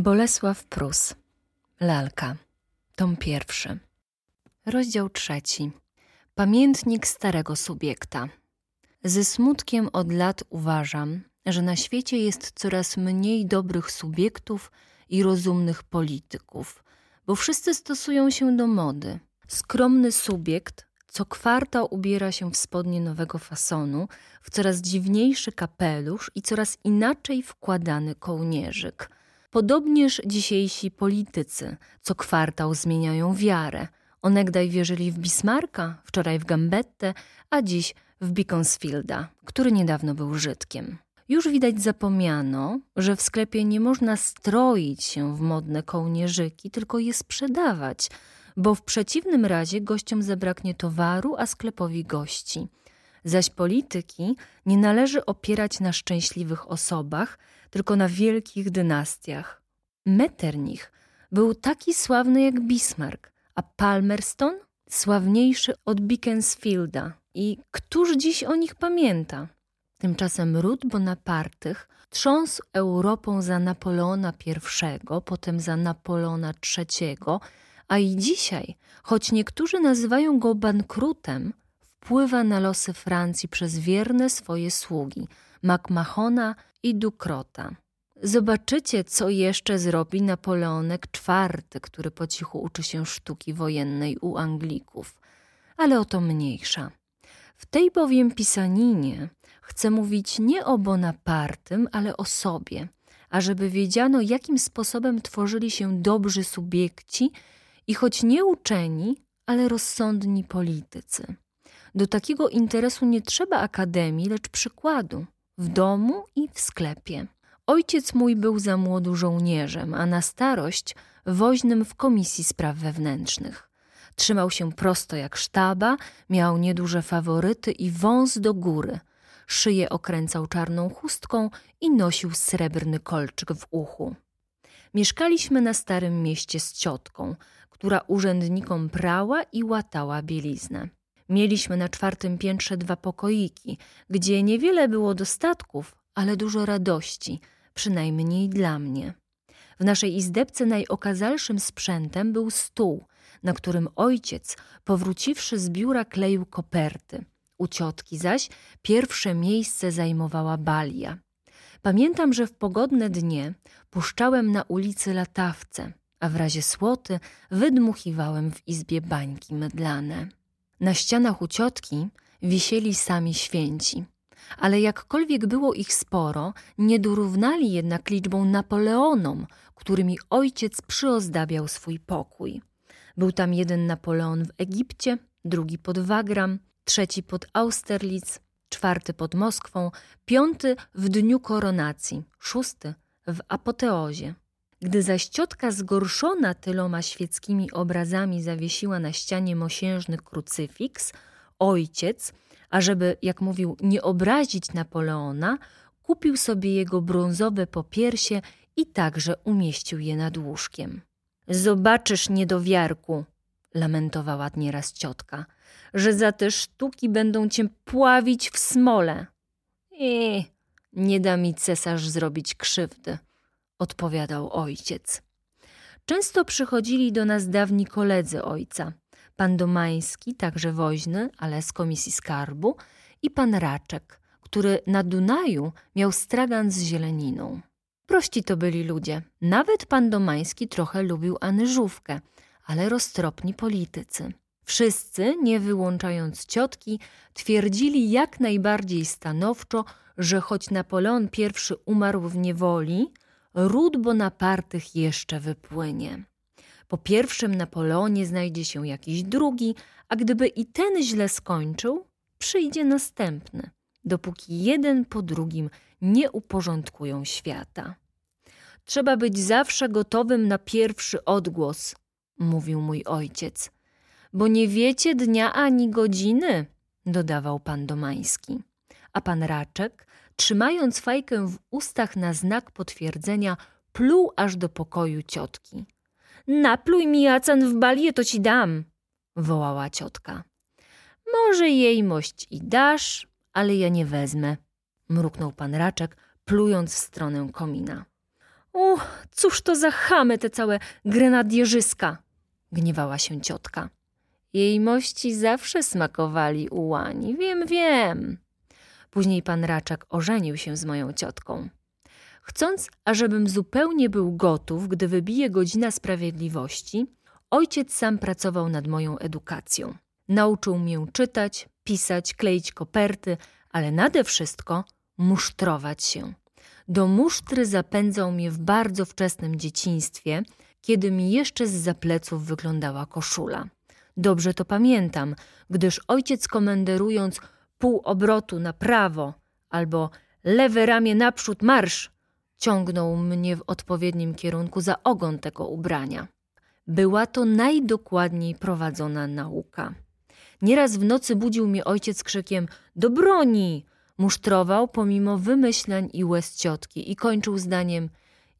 Bolesław Prus. Lalka. Tom pierwszy. Rozdział trzeci. Pamiętnik starego subiekta. Ze smutkiem od lat uważam, że na świecie jest coraz mniej dobrych subiektów i rozumnych polityków, bo wszyscy stosują się do mody. Skromny subiekt co kwartał ubiera się w spodnie nowego fasonu, w coraz dziwniejszy kapelusz i coraz inaczej wkładany kołnierzyk – Podobnież dzisiejsi politycy co kwartał zmieniają wiarę. Onegdaj wierzyli w Bismarcka, wczoraj w Gambettę, a dziś w Beaconsfielda, który niedawno był Żydkiem. Już widać zapomniano, że w sklepie nie można stroić się w modne kołnierzyki, tylko je sprzedawać, bo w przeciwnym razie gościom zabraknie towaru, a sklepowi gości. Zaś polityki nie należy opierać na szczęśliwych osobach, tylko na wielkich dynastiach. Metternich był taki sławny jak Bismarck, a Palmerston sławniejszy od Beaconsfielda. I któż dziś o nich pamięta? Tymczasem ród Bonapartych trząsł Europą za Napoleona I, potem za Napoleona III, a i dzisiaj, choć niektórzy nazywają go bankrutem, wpływa na losy Francji przez wierne swoje sługi Macmahona i Dukrota. Zobaczycie, co jeszcze zrobi Napoleonek IV, który po cichu uczy się sztuki wojennej u Anglików. Ale o to mniejsza. W tej bowiem pisaninie chcę mówić nie o Bonapartym, ale o sobie, ażeby wiedziano, jakim sposobem tworzyli się dobrzy subiekci i choć nie uczeni, ale rozsądni politycy. Do takiego interesu nie trzeba akademii, lecz przykładu w domu i w sklepie. Ojciec mój był za młodu żołnierzem, a na starość woźnym w Komisji Spraw Wewnętrznych. Trzymał się prosto jak sztaba, miał nieduże faworyty i wąs do góry. Szyję okręcał czarną chustką i nosił srebrny kolczyk w uchu. Mieszkaliśmy na Starym Mieście z ciotką, która urzędnikom prała i łatała bieliznę. Mieliśmy na czwartym piętrze dwa pokoiki, gdzie niewiele było dostatków, ale dużo radości, przynajmniej dla mnie. W naszej izdebce najokazalszym sprzętem był stół, na którym ojciec, powróciwszy z biura, kleił koperty. U ciotki zaś pierwsze miejsce zajmowała balia. Pamiętam, że w pogodne dnie puszczałem na ulicy latawce, a w razie słoty wydmuchiwałem w izbie bańki mydlane. Na ścianach u ciotki wisieli sami święci, ale jakkolwiek było ich sporo, nie dorównali jednak liczbą Napoleonom, którymi ojciec przyozdabiał swój pokój. Był tam jeden Napoleon w Egipcie, drugi pod Wagram, trzeci pod Austerlitz, czwarty pod Moskwą, piąty w dniu koronacji, szósty w apoteozie. Gdy zaś ciotka zgorszona tyloma świeckimi obrazami zawiesiła na ścianie mosiężny krucyfiks, ojciec, ażeby, jak mówił, nie obrazić Napoleona, kupił sobie jego brązowe popiersie i także umieścił je nad łóżkiem. Zobaczysz, niedowiarku, lamentowała nieraz ciotka, że za te sztuki będą cię pławić w smole. I nie da mi cesarz zrobić krzywdy odpowiadał ojciec. Często przychodzili do nas dawni koledzy ojca, pan Domański, także woźny, ale z komisji skarbu, i pan Raczek, który na Dunaju miał stragan z zieleniną. Prości to byli ludzie. Nawet pan Domański trochę lubił Anyżówkę, ale roztropni politycy. Wszyscy, nie wyłączając ciotki, twierdzili jak najbardziej stanowczo, że choć Napoleon I umarł w niewoli, ród Bonapartych jeszcze wypłynie. Po pierwszym Napoleonie znajdzie się jakiś drugi, a gdyby i ten źle skończył, przyjdzie następny, dopóki jeden po drugim nie uporządkują świata. Trzeba być zawsze gotowym na pierwszy odgłos, mówił mój ojciec, bo nie wiecie dnia ani godziny, dodawał pan Domański. A pan Raczek trzymając fajkę w ustach na znak potwierdzenia, pluł aż do pokoju ciotki. Napluj mi jacan w balię, to ci dam, wołała ciotka. Może jej mość i dasz, ale ja nie wezmę, mruknął pan Raczek, plując w stronę komina. U, cóż to za chamy te całe grenadierzyska! Gniewała się ciotka. Jej mości zawsze smakowali ułani, wiem, wiem. Później pan Raczak ożenił się z moją ciotką. Chcąc, ażebym zupełnie był gotów, gdy wybije godzina sprawiedliwości, ojciec sam pracował nad moją edukacją. Nauczył mię czytać, pisać, kleić koperty, ale nade wszystko musztrować się. Do musztry zapędzał mnie w bardzo wczesnym dzieciństwie, kiedy mi jeszcze z zapleców wyglądała koszula. Dobrze to pamiętam, gdyż ojciec komenderując pół obrotu na prawo albo lewe ramię naprzód marsz, ciągnął mnie w odpowiednim kierunku za ogon tego ubrania. Była to najdokładniej prowadzona nauka. Nieraz w nocy budził mnie ojciec krzykiem do broni! Musztrował pomimo wymyśleń i łez ciotki i kończył zdaniem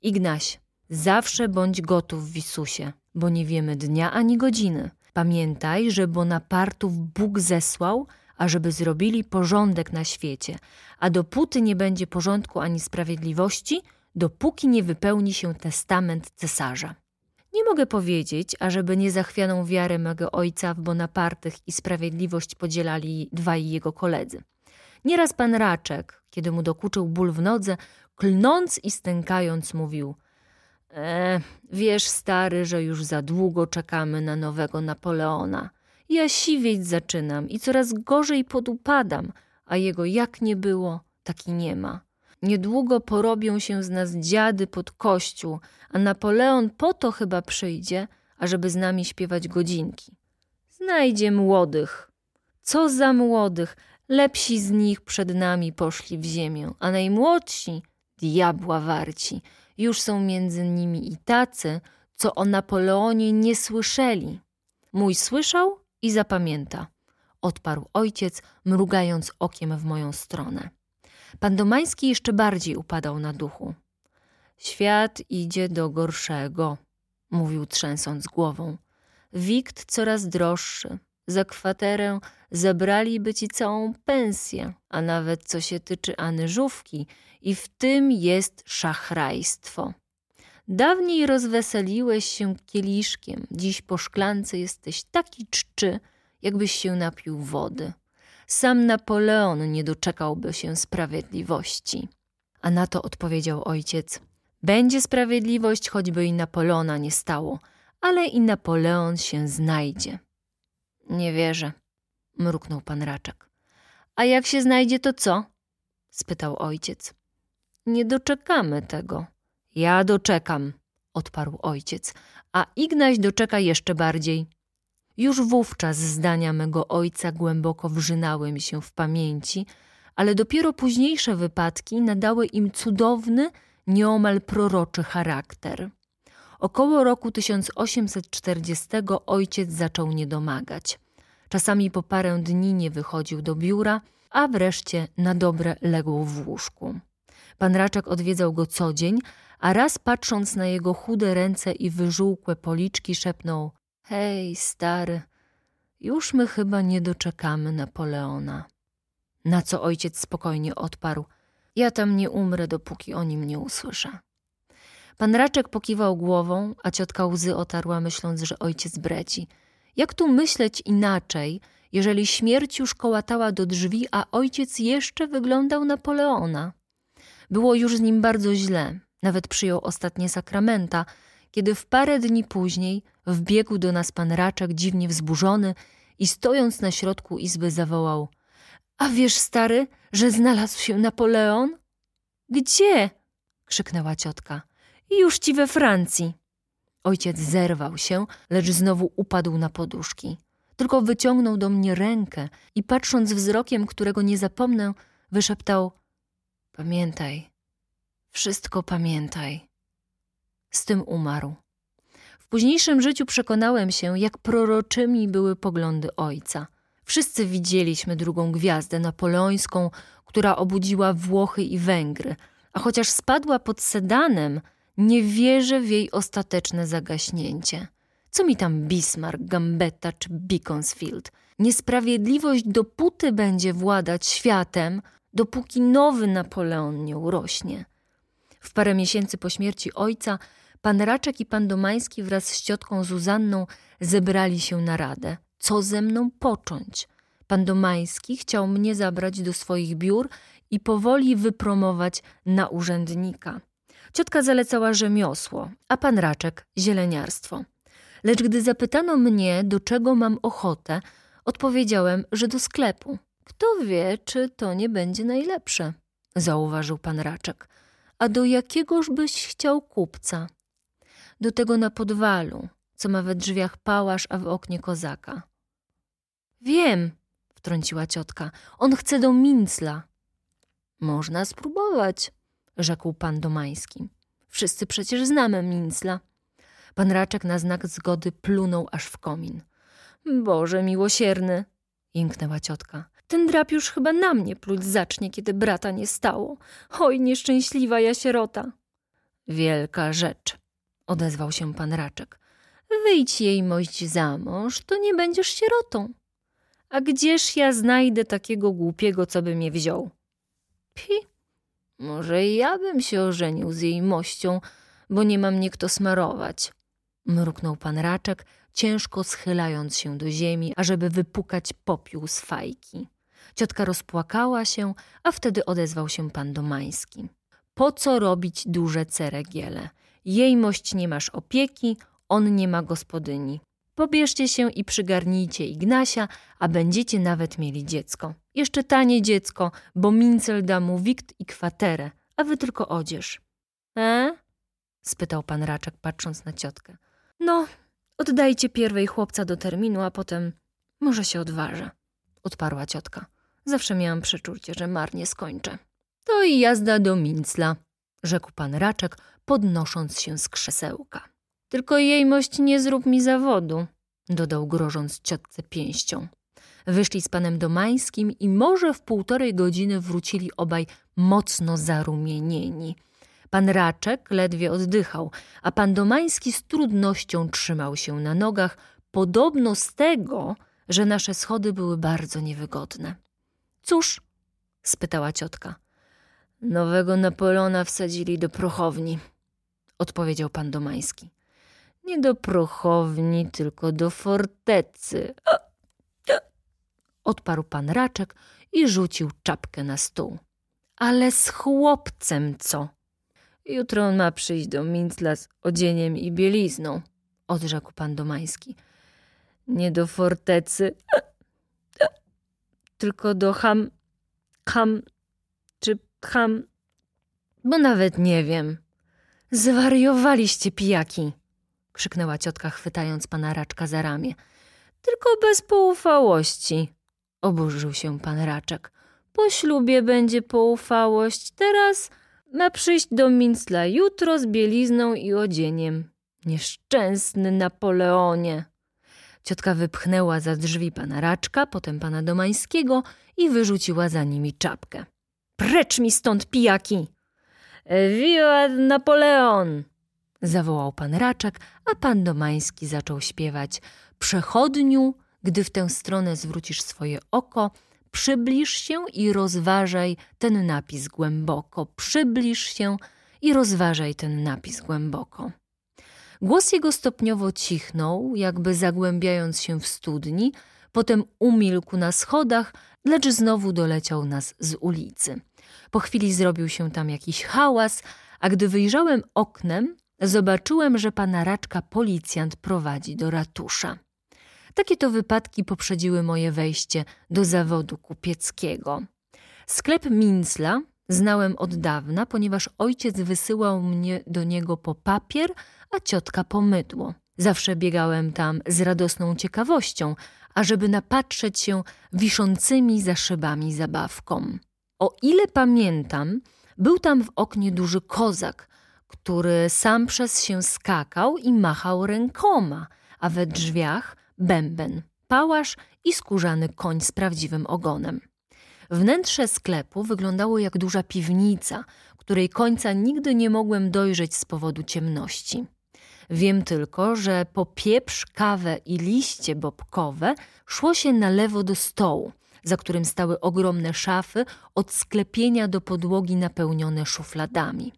Ignaś, zawsze bądź gotów Wisusie, bo nie wiemy dnia ani godziny. Pamiętaj, że Bonapartów Bóg zesłał, ażeby zrobili porządek na świecie, a dopóty nie będzie porządku ani sprawiedliwości, dopóki nie wypełni się testament cesarza. Nie mogę powiedzieć, ażeby niezachwianą wiarę mego ojca w Bonapartych i sprawiedliwość podzielali dwaj jego koledzy. Nieraz pan Raczek, kiedy mu dokuczył ból w nodze, klnąc i stękając, mówił e, wiesz, stary, że już za długo czekamy na nowego Napoleona. Ja siwieć zaczynam i coraz gorzej podupadam, a jego jak nie było, taki nie ma. Niedługo porobią się z nas dziady pod kościół, a Napoleon po to chyba przyjdzie, ażeby z nami śpiewać godzinki. Znajdzie młodych. Co za młodych? Lepsi z nich przed nami poszli w ziemię, a najmłodsi diabła warci. Już są między nimi i tacy, co o Napoleonie nie słyszeli. Mój słyszał i zapamięta, odparł ojciec, mrugając okiem w moją stronę. Pan Domański jeszcze bardziej upadał na duchu. Świat idzie do gorszego, mówił trzęsąc głową. Wikt coraz droższy. Za kwaterę zabraliby ci całą pensję, a nawet co się tyczy anyżówki, i w tym jest szachrajstwo. Dawniej rozweseliłeś się kieliszkiem, dziś po szklance jesteś taki czczy, jakbyś się napił wody. Sam Napoleon nie doczekałby się sprawiedliwości. A na to odpowiedział ojciec: Będzie sprawiedliwość, choćby i Napoleona nie stało, ale i Napoleon się znajdzie. Nie wierzę, mruknął pan Raczek. A jak się znajdzie, to co? spytał ojciec. Nie doczekamy tego. Ja doczekam, odparł ojciec, a Ignaś doczeka jeszcze bardziej. Już wówczas zdania mego ojca głęboko wrzynały mi się w pamięci, ale dopiero późniejsze wypadki nadały im cudowny, nieomal proroczy charakter. Około roku 1840 ojciec zaczął niedomagać. Czasami po parę dni nie wychodził do biura, a wreszcie na dobre legł w łóżku. Pan Raczek odwiedzał go co dzień, a raz patrząc na jego chude ręce i wyżółkłe policzki szepnął Hej, stary, już my chyba nie doczekamy Napoleona. Na co ojciec spokojnie odparł Ja tam nie umrę, dopóki o nim nie usłyszę. Pan Raczek pokiwał głową, a ciotka łzy otarła, myśląc, że ojciec breci. Jak tu myśleć inaczej, jeżeli śmierć już kołatała do drzwi, a ojciec jeszcze wyglądał Napoleona? Było już z nim bardzo źle, nawet przyjął ostatnie sakramenta, kiedy w parę dni później wbiegł do nas pan Raczek dziwnie wzburzony i stojąc na środku izby zawołał – A wiesz, stary, że znalazł się Napoleon? – Gdzie? – krzyknęła ciotka. – Już ci we Francji. Ojciec zerwał się, lecz znowu upadł na poduszki. Tylko wyciągnął do mnie rękę i patrząc wzrokiem, którego nie zapomnę, wyszeptał – Pamiętaj, wszystko pamiętaj. Z tym umarł. W późniejszym życiu przekonałem się, jak proroczymi były poglądy ojca. Wszyscy widzieliśmy drugą gwiazdę napoleońską, która obudziła Włochy i Węgry, a chociaż spadła pod Sedanem, nie wierzę w jej ostateczne zagaśnięcie. Co mi tam Bismarck, Gambetta czy Beaconsfield? Niesprawiedliwość dopóty będzie władać światem, dopóki nowy Napoleon nie urośnie. W parę miesięcy po śmierci ojca pan Raczek i pan Domański wraz z ciotką Zuzanną zebrali się na radę. Co ze mną począć? Pan Domański chciał mnie zabrać do swoich biur i powoli wypromować na urzędnika. Ciotka zalecała rzemiosło, a pan Raczek zieleniarstwo. Lecz gdy zapytano mnie, do czego mam ochotę, odpowiedziałem, że do sklepu. Kto wie, czy to nie będzie najlepsze, zauważył pan Raczek. A do jakiegoż byś chciał kupca? Do tego na podwalu, co ma we drzwiach pałasz, a w oknie kozaka. Wiem, wtrąciła ciotka. On chce do Mincla. Można spróbować, rzekł pan Domański. Wszyscy przecież znamy Mincla. Pan Raczek na znak zgody plunął aż w komin. Boże miłosierny, jęknęła ciotka. Ten drap już chyba na mnie pluć zacznie, kiedy brata nie stało. Oj, nieszczęśliwa ja sierota. Wielka rzecz, odezwał się pan Raczek. Wyjdź jej mość za mąż, to nie będziesz sierotą. A gdzież ja znajdę takiego głupiego, co by mnie wziął? Pi, może ja bym się ożenił z jej mością, bo nie mam mnie kto smarować. Mruknął pan Raczek, ciężko schylając się do ziemi, ażeby wypukać popiół z fajki. Ciotka rozpłakała się, a wtedy odezwał się pan Domański. Po co robić duże ceregiele? Jej mość nie masz opieki, on nie ma gospodyni. Pobierzcie się i przygarnijcie Ignasia, a będziecie nawet mieli dziecko. Jeszcze tanie dziecko, bo Mincel da mu wikt i kwaterę, a wy tylko odzież. E? spytał pan Raczek, patrząc na ciotkę. No, oddajcie pierwej chłopca do terminu, a potem może się odważę, odparła ciotka. Zawsze miałam przeczucie, że marnie skończę. To i jazda do Mincla, rzekł pan Raczek, podnosząc się z krzesełka. Tylko jejmość nie zrób mi zawodu, dodał grożąc ciotce pięścią. Wyszli z panem Domańskim i może w półtorej godziny wrócili obaj mocno zarumienieni. Pan Raczek ledwie oddychał, a pan Domański z trudnością trzymał się na nogach, podobno z tego, że nasze schody były bardzo niewygodne. Cóż? spytała ciotka. Nowego Napoleona wsadzili do prochowni, odpowiedział pan Domański. Nie do prochowni, tylko do fortecy. Odparł pan Raczek i rzucił czapkę na stół. Ale z chłopcem co? Jutro on ma przyjść do Mincla z odzieniem i bielizną, odrzekł pan Domański. Nie do fortecy, tylko do ham, ham, czy ham, bo nawet nie wiem. Zwariowaliście pijaki, krzyknęła ciotka, chwytając pana Raczka za ramię. Tylko bez poufałości, oburzył się pan Raczek. Po ślubie będzie poufałość, teraz ma przyjść do Mincla jutro z bielizną i odzieniem. Nieszczęsny Napoleonie. Ciotka wypchnęła za drzwi pana Raczka, potem pana Domańskiego i wyrzuciła za nimi czapkę. Precz mi stąd, pijaki! Wiat Napoleon! zawołał pan Raczek, a pan Domański zaczął śpiewać Przechodniu, gdy w tę stronę zwrócisz swoje oko, przybliż się i rozważaj ten napis głęboko. Przybliż się i rozważaj ten napis głęboko. Głos jego stopniowo cichnął, jakby zagłębiając się w studni, potem umilkł na schodach, lecz znowu doleciał nas z ulicy. Po chwili zrobił się tam jakiś hałas, a gdy wyjrzałem oknem, zobaczyłem, że pana Raczka policjant prowadzi do ratusza. Takie to wypadki poprzedziły moje wejście do zawodu kupieckiego. Sklep Mincla znałem od dawna, ponieważ ojciec wysyłał mnie do niego po papier, a ciotka po mydło. Zawsze biegałem tam z radosną ciekawością, ażeby napatrzeć się wiszącymi za szybami zabawkom. O ile pamiętam, był tam w oknie duży kozak, który sam przez się skakał i machał rękoma, a we drzwiach bęben, pałasz i skórzany koń z prawdziwym ogonem. Wnętrze sklepu wyglądało jak duża piwnica, której końca nigdy nie mogłem dojrzeć z powodu ciemności. Wiem tylko, że po pieprz, kawę i liście bobkowe szło się na lewo do stołu, za którym stały ogromne szafy od sklepienia do podłogi napełnione szufladami.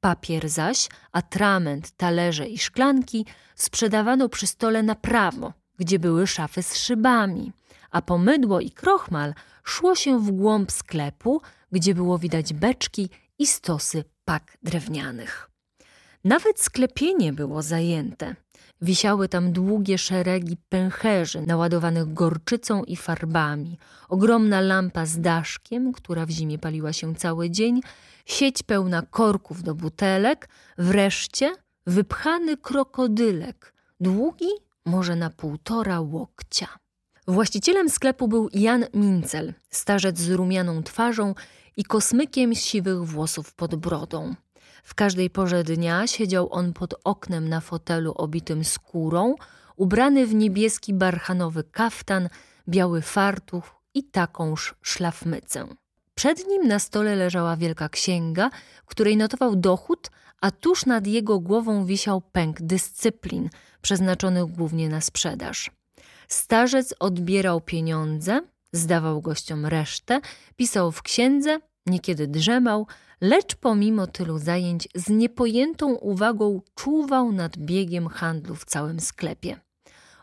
Papier zaś, atrament, talerze i szklanki sprzedawano przy stole na prawo, gdzie były szafy z szybami, a po mydło i krochmal szło się w głąb sklepu, gdzie było widać beczki i stosy pak drewnianych. Nawet sklepienie było zajęte. Wisiały tam długie szeregi pęcherzy naładowanych gorczycą i farbami, ogromna lampa z daszkiem, która w zimie paliła się cały dzień, sieć pełna korków do butelek, wreszcie wypchany krokodylek, długi może na półtora łokcia. Właścicielem sklepu był Jan Mincel, starzec z rumianą twarzą i kosmykiem z siwych włosów pod brodą. W każdej porze dnia siedział on pod oknem na fotelu obitym skórą, ubrany w niebieski barchanowy kaftan, biały fartuch i takąż szlafmycę. Przed nim na stole leżała wielka księga, której notował dochód, a tuż nad jego głową wisiał pęk dyscyplin, przeznaczonych głównie na sprzedaż. Starzec odbierał pieniądze, zdawał gościom resztę, pisał w księdze, niekiedy drzemał, lecz pomimo tylu zajęć z niepojętą uwagą czuwał nad biegiem handlu w całym sklepie.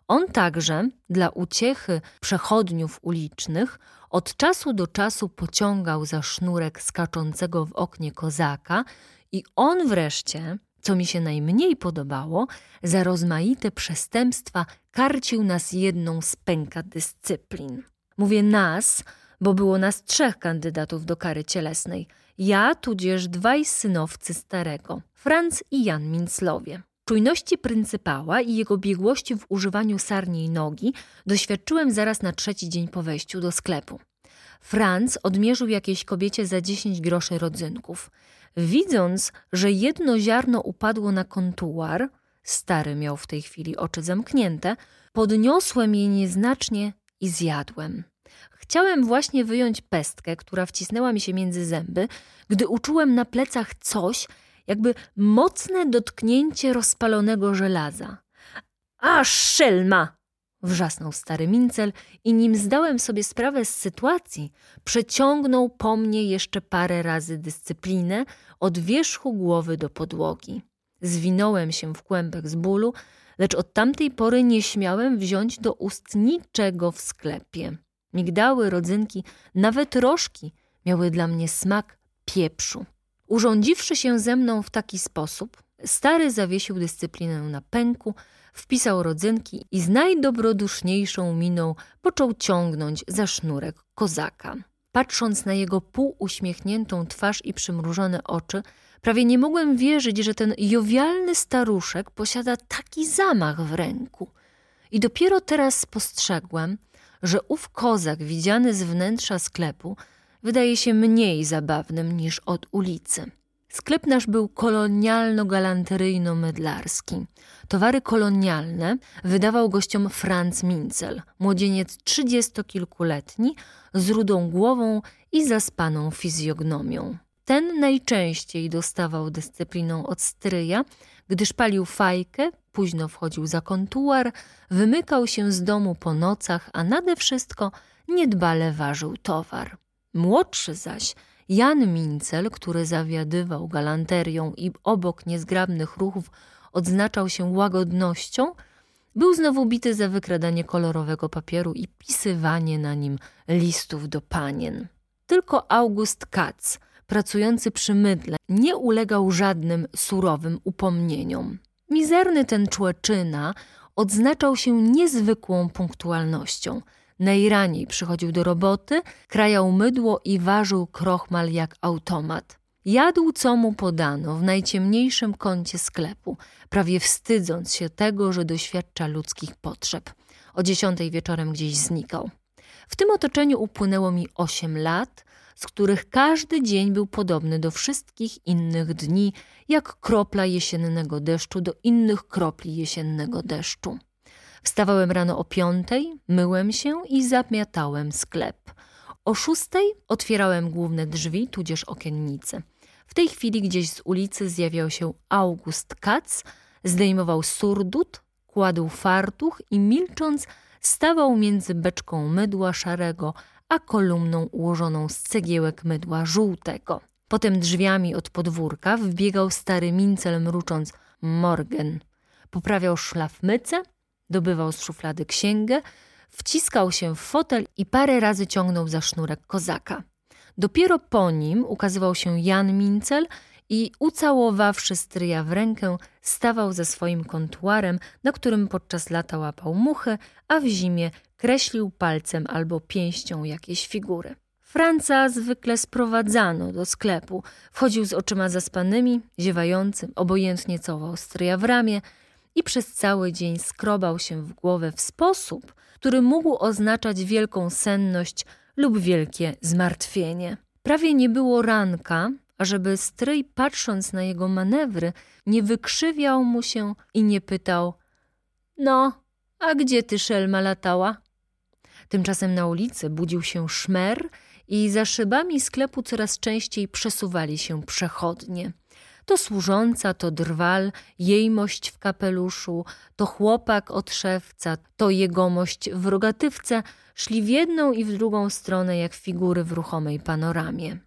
On także dla uciechy przechodniów ulicznych od czasu do czasu pociągał za sznurek skaczącego w oknie kozaka i on wreszcie, co mi się najmniej podobało, za rozmaite przestępstwa karcił nas jedną z pęka dyscyplin. Mówię nas, bo było nas trzech kandydatów do kary cielesnej. Ja, tudzież dwaj synowcy starego, Franz i Jan Minclowie. Czujności pryncypała i jego biegłości w używaniu sarniej nogi doświadczyłem zaraz na trzeci dzień po wejściu do sklepu. Franz odmierzył jakiejś kobiecie za dziesięć groszy rodzynków. Widząc, że jedno ziarno upadło na kontuar, stary miał w tej chwili oczy zamknięte, podniosłem je nieznacznie i zjadłem. Chciałem właśnie wyjąć pestkę, która wcisnęła mi się między zęby, gdy uczułem na plecach coś, jakby mocne dotknięcie rozpalonego żelaza. A szelma! wrzasnął stary Mincel i nim zdałem sobie sprawę z sytuacji, przeciągnął po mnie jeszcze parę razy dyscyplinę od wierzchu głowy do podłogi. Zwinąłem się w kłębek z bólu, lecz od tamtej pory nie śmiałem wziąć do ust niczego w sklepie. Migdały, rodzynki, nawet rożki miały dla mnie smak pieprzu. Urządziwszy się ze mną w taki sposób, stary zawiesił dyscyplinę na pęku, wpisał rodzynki i z najdobroduszniejszą miną począł ciągnąć za sznurek kozaka. Patrząc na jego półuśmiechniętą twarz i przymrużone oczy, prawie nie mogłem wierzyć, że ten jowialny staruszek posiada taki zamach w ręku. I dopiero teraz spostrzegłem, że ów kozak widziany z wnętrza sklepu wydaje się mniej zabawnym niż od ulicy. Sklep nasz był kolonialno-galanteryjno-mydlarski. Towary kolonialne wydawał gościom Franz Mincel, młodzieniec trzydziestokilkuletni, z rudą głową i zaspaną fizjognomią. Ten najczęściej dostawał dyscypliną od stryja, gdyż palił fajkę, późno wchodził za kontuar, wymykał się z domu po nocach, a nade wszystko niedbale ważył towar. Młodszy zaś, Jan Mincel, który zawiadywał galanterią i obok niezgrabnych ruchów odznaczał się łagodnością, był znowu bity za wykradanie kolorowego papieru i pisywanie na nim listów do panien. Tylko August Katz, pracujący przy mydle, nie ulegał żadnym surowym upomnieniom. Mizerny ten człeczyna odznaczał się niezwykłą punktualnością. Najraniej przychodził do roboty, krajał mydło i ważył krochmal jak automat. Jadł, co mu podano w najciemniejszym kącie sklepu, prawie wstydząc się tego, że doświadcza ludzkich potrzeb. O dziesiątej wieczorem gdzieś znikał. W tym otoczeniu upłynęło mi osiem lat, z których każdy dzień był podobny do wszystkich innych dni, jak kropla jesiennego deszczu do innych kropli jesiennego deszczu. Wstawałem rano o piątej, myłem się i zamiatałem sklep. O szóstej otwierałem główne drzwi, tudzież okiennice. W tej chwili gdzieś z ulicy zjawiał się August Katz, zdejmował surdut, kładł fartuch i milcząc stawał między beczką mydła szarego a kolumną ułożoną z cegiełek mydła żółtego. Potem drzwiami od podwórka wbiegał stary mincel mrucząc Morgen. Poprawiał szlafmycę, dobywał z szuflady księgę, wciskał się w fotel i parę razy ciągnął za sznurek kozaka. Dopiero po nim ukazywał się Jan Mincel i ucałowawszy stryja w rękę, stawał ze swoim kontuarem, na którym podczas lata łapał muchy, a w zimie kreślił palcem albo pięścią jakieś figury. Franca zwykle sprowadzano do sklepu. Wchodził z oczyma zaspanymi, ziewającym, obojętnie całował stryja w ramię i przez cały dzień skrobał się w głowę w sposób, który mógł oznaczać wielką senność lub wielkie zmartwienie. Prawie nie było ranka, ażeby stryj, patrząc na jego manewry, nie wykrzywiał mu się i nie pytał: No, a gdzie ty, szelma, latała? Tymczasem na ulicy budził się szmer i za szybami sklepu coraz częściej przesuwali się przechodnie. To służąca, to drwal, jejmość w kapeluszu, to chłopak od szewca, to jegomość w rogatywce szli w jedną i w drugą stronę jak figury w ruchomej panoramie.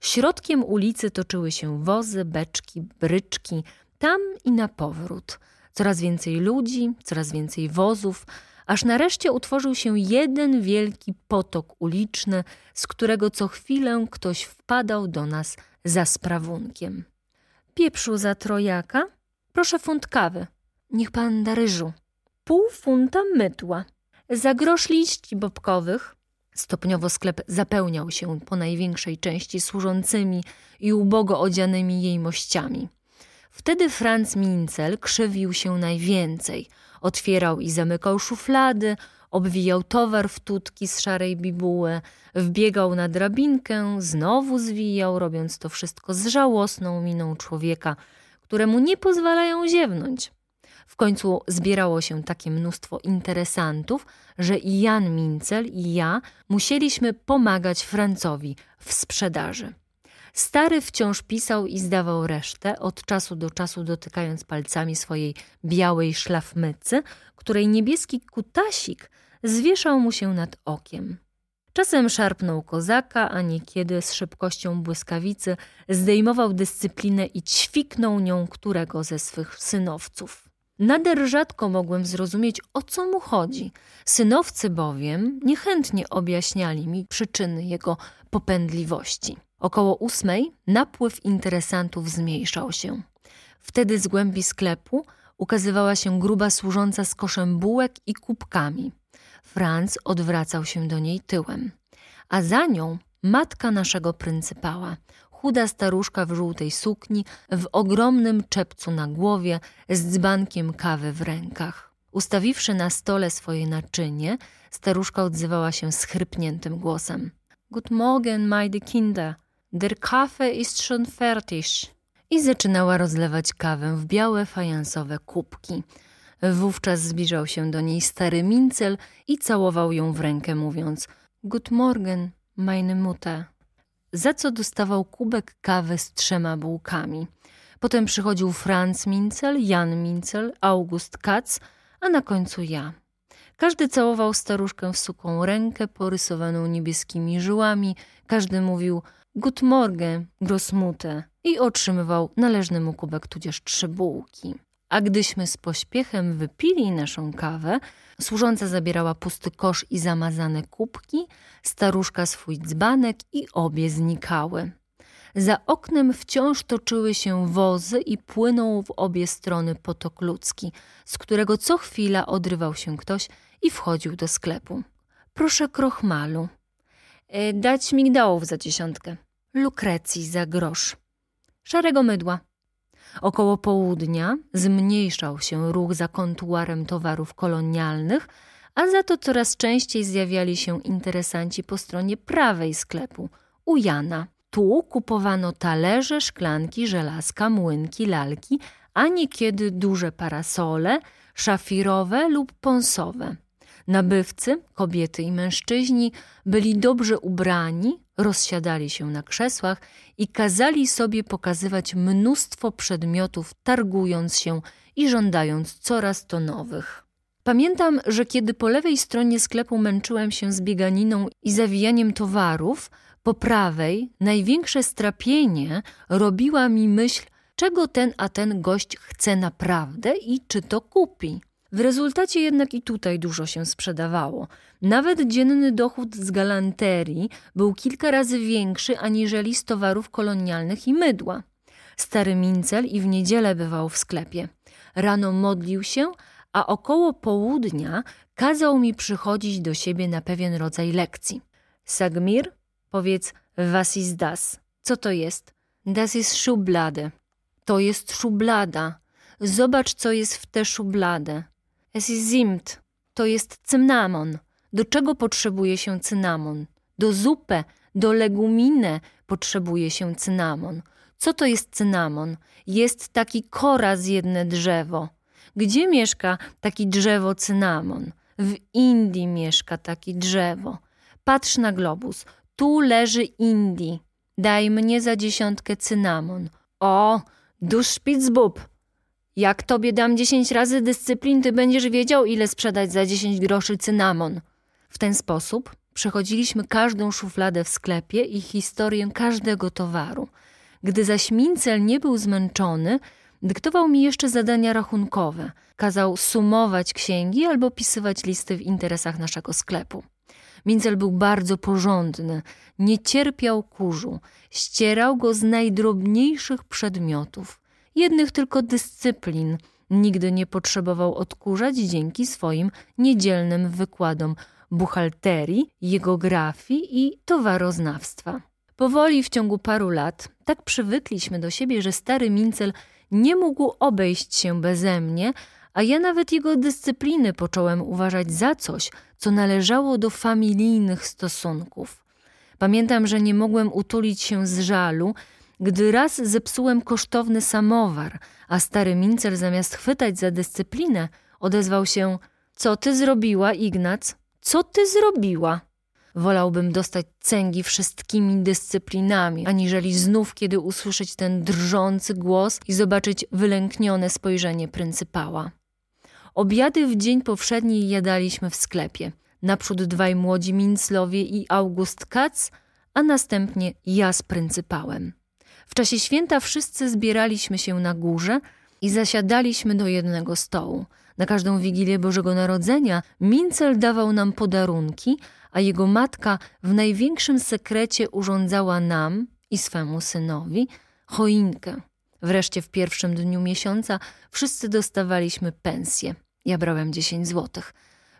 Środkiem ulicy toczyły się wozy, beczki, bryczki, tam i na powrót. Coraz więcej ludzi, coraz więcej wozów, aż nareszcie utworzył się jeden wielki potok uliczny, z którego co chwilę ktoś wpadał do nas za sprawunkiem. Pieprzu za trojaka? Proszę funt kawy. Niech pan da ryżu. Pół funta mydła. Za grosz liści bobkowych. Stopniowo sklep zapełniał się po największej części służącymi i ubogo odzianymi jejmościami. Wtedy Franz Mincel krzywił się najwięcej. Otwierał i zamykał szuflady, obwijał towar w tutki z szarej bibuły, wbiegał na drabinkę, znowu zwijał, robiąc to wszystko z żałosną miną człowieka, któremu nie pozwalają ziewnąć. W końcu zbierało się takie mnóstwo interesantów, że i Jan Mincel i ja musieliśmy pomagać Francowi w sprzedaży. Stary wciąż pisał i zdawał resztę, od czasu do czasu dotykając palcami swojej białej szlafmycy, której niebieski kutasik zwieszał mu się nad okiem. Czasem szarpnął kozaka, a niekiedy z szybkością błyskawicy zdejmował dyscyplinę i ćwiknął nią którego ze swych synowców. Nader rzadko mogłem zrozumieć, o co mu chodzi. Synowcy bowiem niechętnie objaśniali mi przyczyny jego popędliwości. Około ósmej napływ interesantów zmniejszał się. Wtedy z głębi sklepu ukazywała się gruba służąca z koszem bułek i kubkami. Franz odwracał się do niej tyłem, a za nią matka naszego pryncypała, chuda staruszka w żółtej sukni, w ogromnym czepcu na głowie, z dzbankiem kawy w rękach. Ustawiwszy na stole swoje naczynie, staruszka odzywała się schrypniętym głosem. Guten Morgen, meine Kinder. Der Kaffee ist schon fertig. I zaczynała rozlewać kawę w białe fajansowe kubki. Wówczas zbliżał się do niej stary Mincel i całował ją w rękę, mówiąc Good Morgen, meine Mutter. Za co dostawał kubek kawy z trzema bułkami. Potem przychodził Franz Mincel, Jan Mincel, August Katz, a na końcu ja. Każdy całował staruszkę w suką rękę porysowaną niebieskimi żyłami, każdy mówił Good Morgen, Grossmutter i otrzymywał należny mu kubek tudzież trzy bułki. A gdyśmy z pośpiechem wypili naszą kawę, służąca zabierała pusty kosz i zamazane kubki, staruszka swój dzbanek i obie znikały. Za oknem wciąż toczyły się wozy i płynął w obie strony potok ludzki, z którego co chwila odrywał się ktoś i wchodził do sklepu. Proszę krochmalu. E, dać migdałów za dziesiątkę. Lukrecji za grosz. Szarego mydła. Około południa zmniejszał się ruch za kontuarem towarów kolonialnych, a za to coraz częściej zjawiali się interesanci po stronie prawej sklepu, u Jana. Tu kupowano talerze, szklanki, żelazka, młynki, lalki, a niekiedy duże parasole, szafirowe lub ponsowe. Nabywcy, kobiety i mężczyźni, byli dobrze ubrani, rozsiadali się na krzesłach i kazali sobie pokazywać mnóstwo przedmiotów, targując się i żądając coraz to nowych. Pamiętam, że kiedy po lewej stronie sklepu męczyłem się z bieganiną i zawijaniem towarów, Po prawej największe strapienie robiła mi myśl, czego ten a ten gość chce naprawdę i czy to kupi. W rezultacie jednak i tutaj dużo się sprzedawało. Nawet dzienny dochód z galanterii był kilka razy większy aniżeli z towarów kolonialnych i mydła. Stary Mincel i w niedzielę bywał w sklepie. Rano modlił się, a około południa kazał mi przychodzić do siebie na pewien rodzaj lekcji. Sagmir, powiedz was ist das. Co to jest? Das ist Schublade. To jest szublada. Zobacz, co jest w tę szubladę. Es ist Zimt. To jest cynamon. Do czego potrzebuje się cynamon? Do zupę, do legumine potrzebuje się cynamon. Co to jest cynamon? Jest taki koraz jedne drzewo. Gdzie mieszka taki drzewo cynamon? W Indii mieszka taki drzewo. Patrz na globus. Tu leży Indii. Daj mnie za dziesiątkę cynamon. O, du Spitzbub! Jak tobie dam dziesięć razy dyscyplin, ty będziesz wiedział, ile sprzedać za dziesięć groszy cynamon. W ten sposób przechodziliśmy każdą szufladę w sklepie i historię każdego towaru. Gdy zaś Mincel nie był zmęczony, dyktował mi jeszcze zadania rachunkowe. Kazał sumować księgi albo pisywać listy w interesach naszego sklepu. Mincel był bardzo porządny, nie cierpiał kurzu, ścierał go z najdrobniejszych przedmiotów, jednych tylko dyscyplin. Nigdy nie potrzebował odkurzać dzięki swoim niedzielnym wykładom buchalterii, geografii i towaroznawstwa. Powoli w ciągu paru lat tak przywykliśmy do siebie, że stary Mincel nie mógł obejść się beze mnie, a ja nawet jego dyscypliny począłem uważać za coś, co należało do familijnych stosunków. Pamiętam, że nie mogłem utulić się z żalu, gdy raz zepsułem kosztowny samowar, a stary Mincel zamiast chwytać za dyscyplinę, odezwał się: Co ty zrobiła, Ignac? Co ty zrobiła? Wolałbym dostać cęgi wszystkimi dyscyplinami, aniżeli znów kiedy usłyszeć ten drżący głos i zobaczyć wylęknione spojrzenie pryncypała. Obiady w dzień powszedni jadaliśmy w sklepie. Naprzód dwaj młodzi Minclowie i August Katz, a następnie ja z pryncypałem. W czasie święta wszyscy zbieraliśmy się na górze i zasiadaliśmy do jednego stołu. Na każdą Wigilię Bożego Narodzenia Mincel dawał nam podarunki, a jego matka w największym sekrecie urządzała nam i swemu synowi choinkę. Wreszcie w pierwszym dniu miesiąca wszyscy dostawaliśmy pensję. Ja brałem 10 złotych.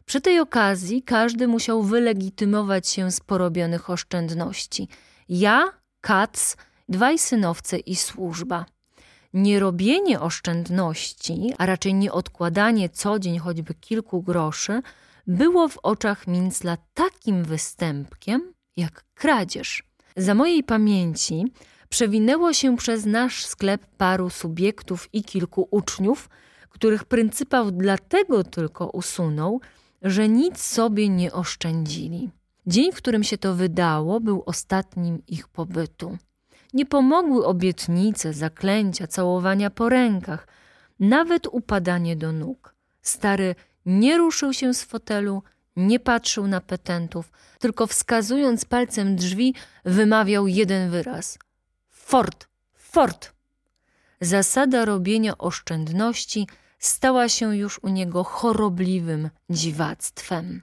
Przy tej okazji każdy musiał wylegitymować się z porobionych oszczędności. Ja, Katz, dwaj synowce i służba. Nierobienie oszczędności, a raczej nie odkładanie co dzień choćby kilku groszy, było w oczach Mincla takim występkiem jak kradzież. Za mojej pamięci przewinęło się przez nasz sklep paru subiektów i kilku uczniów, których pryncypał dlatego tylko usunął, że nic sobie nie oszczędzili. Dzień, w którym się to wydało, był ostatnim ich pobytu. Nie pomogły obietnice, zaklęcia, całowania po rękach, nawet upadanie do nóg. Stary nie ruszył się z fotelu, nie patrzył na petentów, tylko wskazując palcem drzwi, wymawiał jeden wyraz: Fort, fort! Zasada robienia oszczędności stała się już u niego chorobliwym dziwactwem.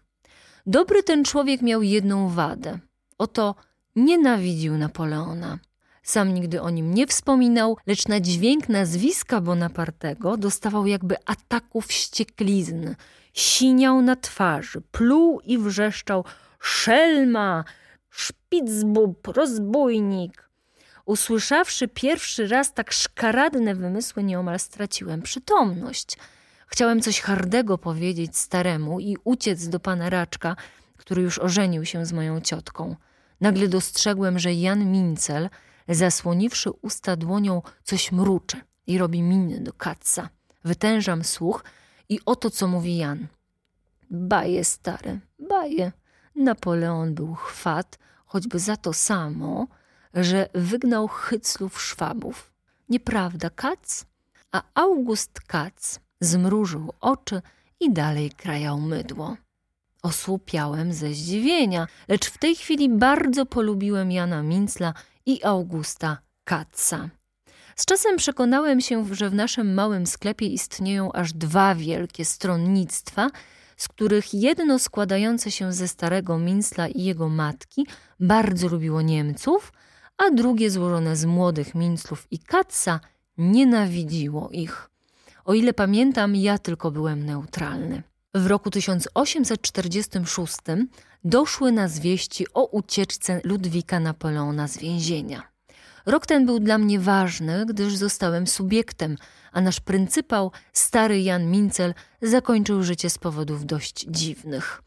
Dobry ten człowiek miał jedną wadę. Oto nienawidził Napoleona. Sam nigdy o nim nie wspominał, lecz na dźwięk nazwiska Bonapartego dostawał jakby ataku wścieklizny. Siniał na twarzy, pluł i wrzeszczał szelma, szpicbub, rozbójnik. Usłyszawszy pierwszy raz tak szkaradne wymysły, nieomal straciłem przytomność. Chciałem coś hardego powiedzieć staremu i uciec do pana Raczka, który już ożenił się z moją ciotką. Nagle dostrzegłem, że Jan Mincel – zasłoniwszy usta dłonią, coś mruczy i robi miny do katca. Wytężam słuch i oto co mówi Jan. Baje stare, baje. Napoleon był chwat, choćby za to samo, że wygnał hyclów Szwabów. Nieprawda, Kac? A August Kac zmrużył oczy i dalej krajał mydło. Osłupiałem ze zdziwienia, lecz w tej chwili bardzo polubiłem Jana Mincla i Augusta Katza. Z czasem przekonałem się, że w naszym małym sklepie istnieją aż dwa wielkie stronnictwa, z których jedno składające się ze starego Mincla i jego matki bardzo lubiło Niemców, a drugie złożone z młodych Minclów i Katza nienawidziło ich. O ile pamiętam, ja tylko byłem neutralny. W roku 1846 doszły na zwieści o ucieczce Ludwika Napoleona z więzienia. Rok ten był dla mnie ważny, gdyż zostałem subiektem, a nasz pryncypał, stary Jan Mincel, zakończył życie z powodów dość dziwnych.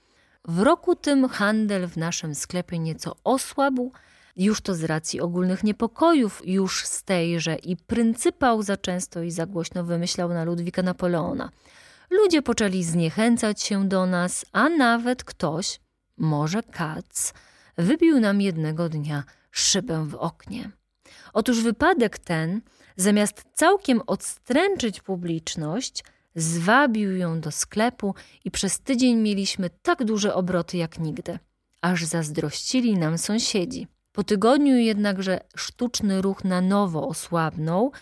W roku tym handel w naszym sklepie nieco osłabł, już to z racji ogólnych niepokojów, już z tej, że i pryncypał za często i za głośno wymyślał na Ludwika Napoleona. Ludzie poczęli zniechęcać się do nas, a nawet ktoś, może Katz, wybił nam jednego dnia szybę w oknie. Otóż wypadek ten, zamiast całkiem odstręczyć publiczność, zwabił ją do sklepu i przez tydzień mieliśmy tak duże obroty jak nigdy, aż zazdrościli nam sąsiedzi. Po tygodniu jednakże sztuczny ruch na nowo osłabnął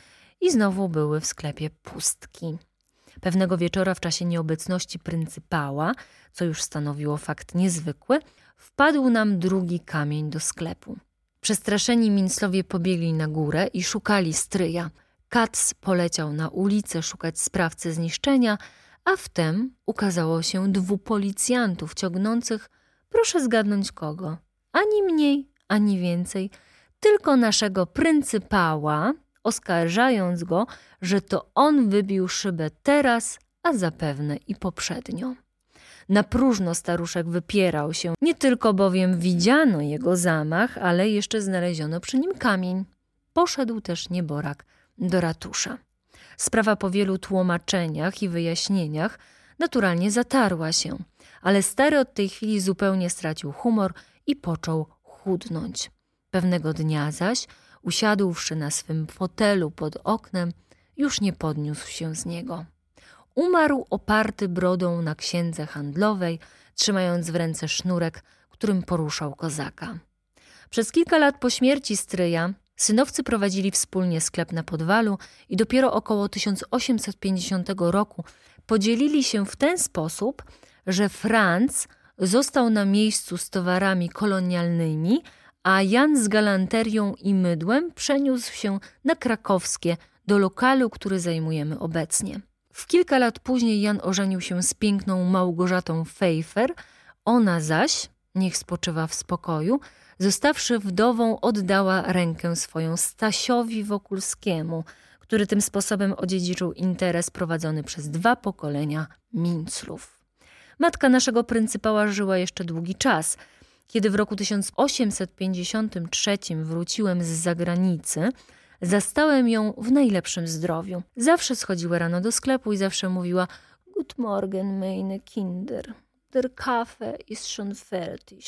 i znowu były w sklepie pustki. Pewnego wieczora w czasie nieobecności pryncypała, co już stanowiło fakt niezwykły, wpadł nam drugi kamień do sklepu. Przestraszeni Minclowie pobiegli na górę i szukali stryja. Katz poleciał na ulicę szukać sprawcy zniszczenia, a wtem ukazało się dwóch policjantów ciągnących, proszę zgadnąć kogo, ani mniej, ani więcej, tylko naszego pryncypała, oskarżając go, że to on wybił szybę teraz, a zapewne i poprzednio. Na próżno staruszek wypierał się, nie tylko bowiem widziano jego zamach, ale jeszcze znaleziono przy nim kamień. Poszedł też nieborak do ratusza. Sprawa po wielu tłumaczeniach i wyjaśnieniach naturalnie zatarła się, ale stary od tej chwili zupełnie stracił humor i począł chudnąć. Pewnego dnia zaś, usiadłszy na swym fotelu pod oknem, już nie podniósł się z niego. Umarł oparty brodą na księdze handlowej, trzymając w ręce sznurek, którym poruszał kozaka. Przez kilka lat po śmierci stryja synowcy prowadzili wspólnie sklep na Podwalu i dopiero około 1850 roku podzielili się w ten sposób, że Franz został na miejscu z towarami kolonialnymi, a Jan z galanterią i mydłem przeniósł się na krakowskie do lokalu, który zajmujemy obecnie. W kilka lat później Jan ożenił się z piękną Małgorzatą Fejfer, ona zaś, niech spoczywa w spokoju, zostawszy wdową, oddała rękę swoją Stasiowi Wokulskiemu, który tym sposobem odziedziczył interes prowadzony przez dwa pokolenia Minclów. Matka naszego pryncypała żyła jeszcze długi czas. Kiedy w roku 1853 wróciłem z zagranicy, Zastałem ją w najlepszym zdrowiu. Zawsze schodziła rano do sklepu i zawsze mówiła Good Morgen, meine Kinder. Der Kaffee ist schon fertig.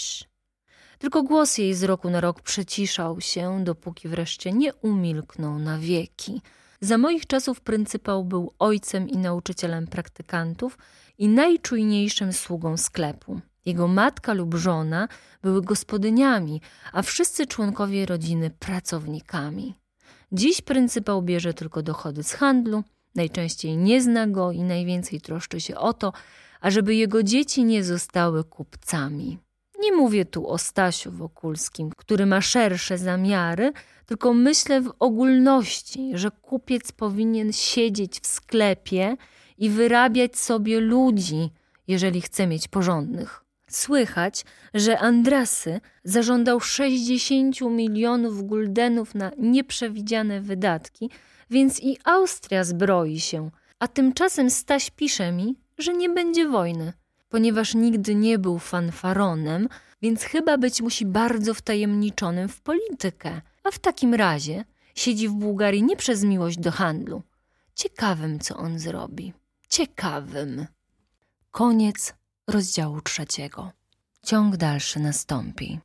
Tylko głos jej z roku na rok przeciszał się, dopóki wreszcie nie umilknął na wieki. Za moich czasów pryncypał był ojcem i nauczycielem praktykantów i najczujniejszym sługą sklepu. Jego matka lub żona były gospodyniami, a wszyscy członkowie rodziny pracownikami. Dziś pryncypał bierze tylko dochody z handlu, najczęściej nie zna go i najwięcej troszczy się o to, ażeby jego dzieci nie zostały kupcami. Nie mówię tu o Stasiu Wokulskim, który ma szersze zamiary, tylko myślę w ogólności, że kupiec powinien siedzieć w sklepie i wyrabiać sobie ludzi, jeżeli chce mieć porządnych. Słychać, że Andrasy zażądał 60 milionów guldenów na nieprzewidziane wydatki, więc i Austria zbroi się, a tymczasem Staś pisze mi, że nie będzie wojny, ponieważ nigdy nie był fanfaronem, więc chyba być musi bardzo wtajemniczonym w politykę, a w takim razie siedzi w Bułgarii nie przez miłość do handlu. Ciekawym, co on zrobi. Ciekawym. Koniec rozdziału trzeciego. Ciąg dalszy nastąpi.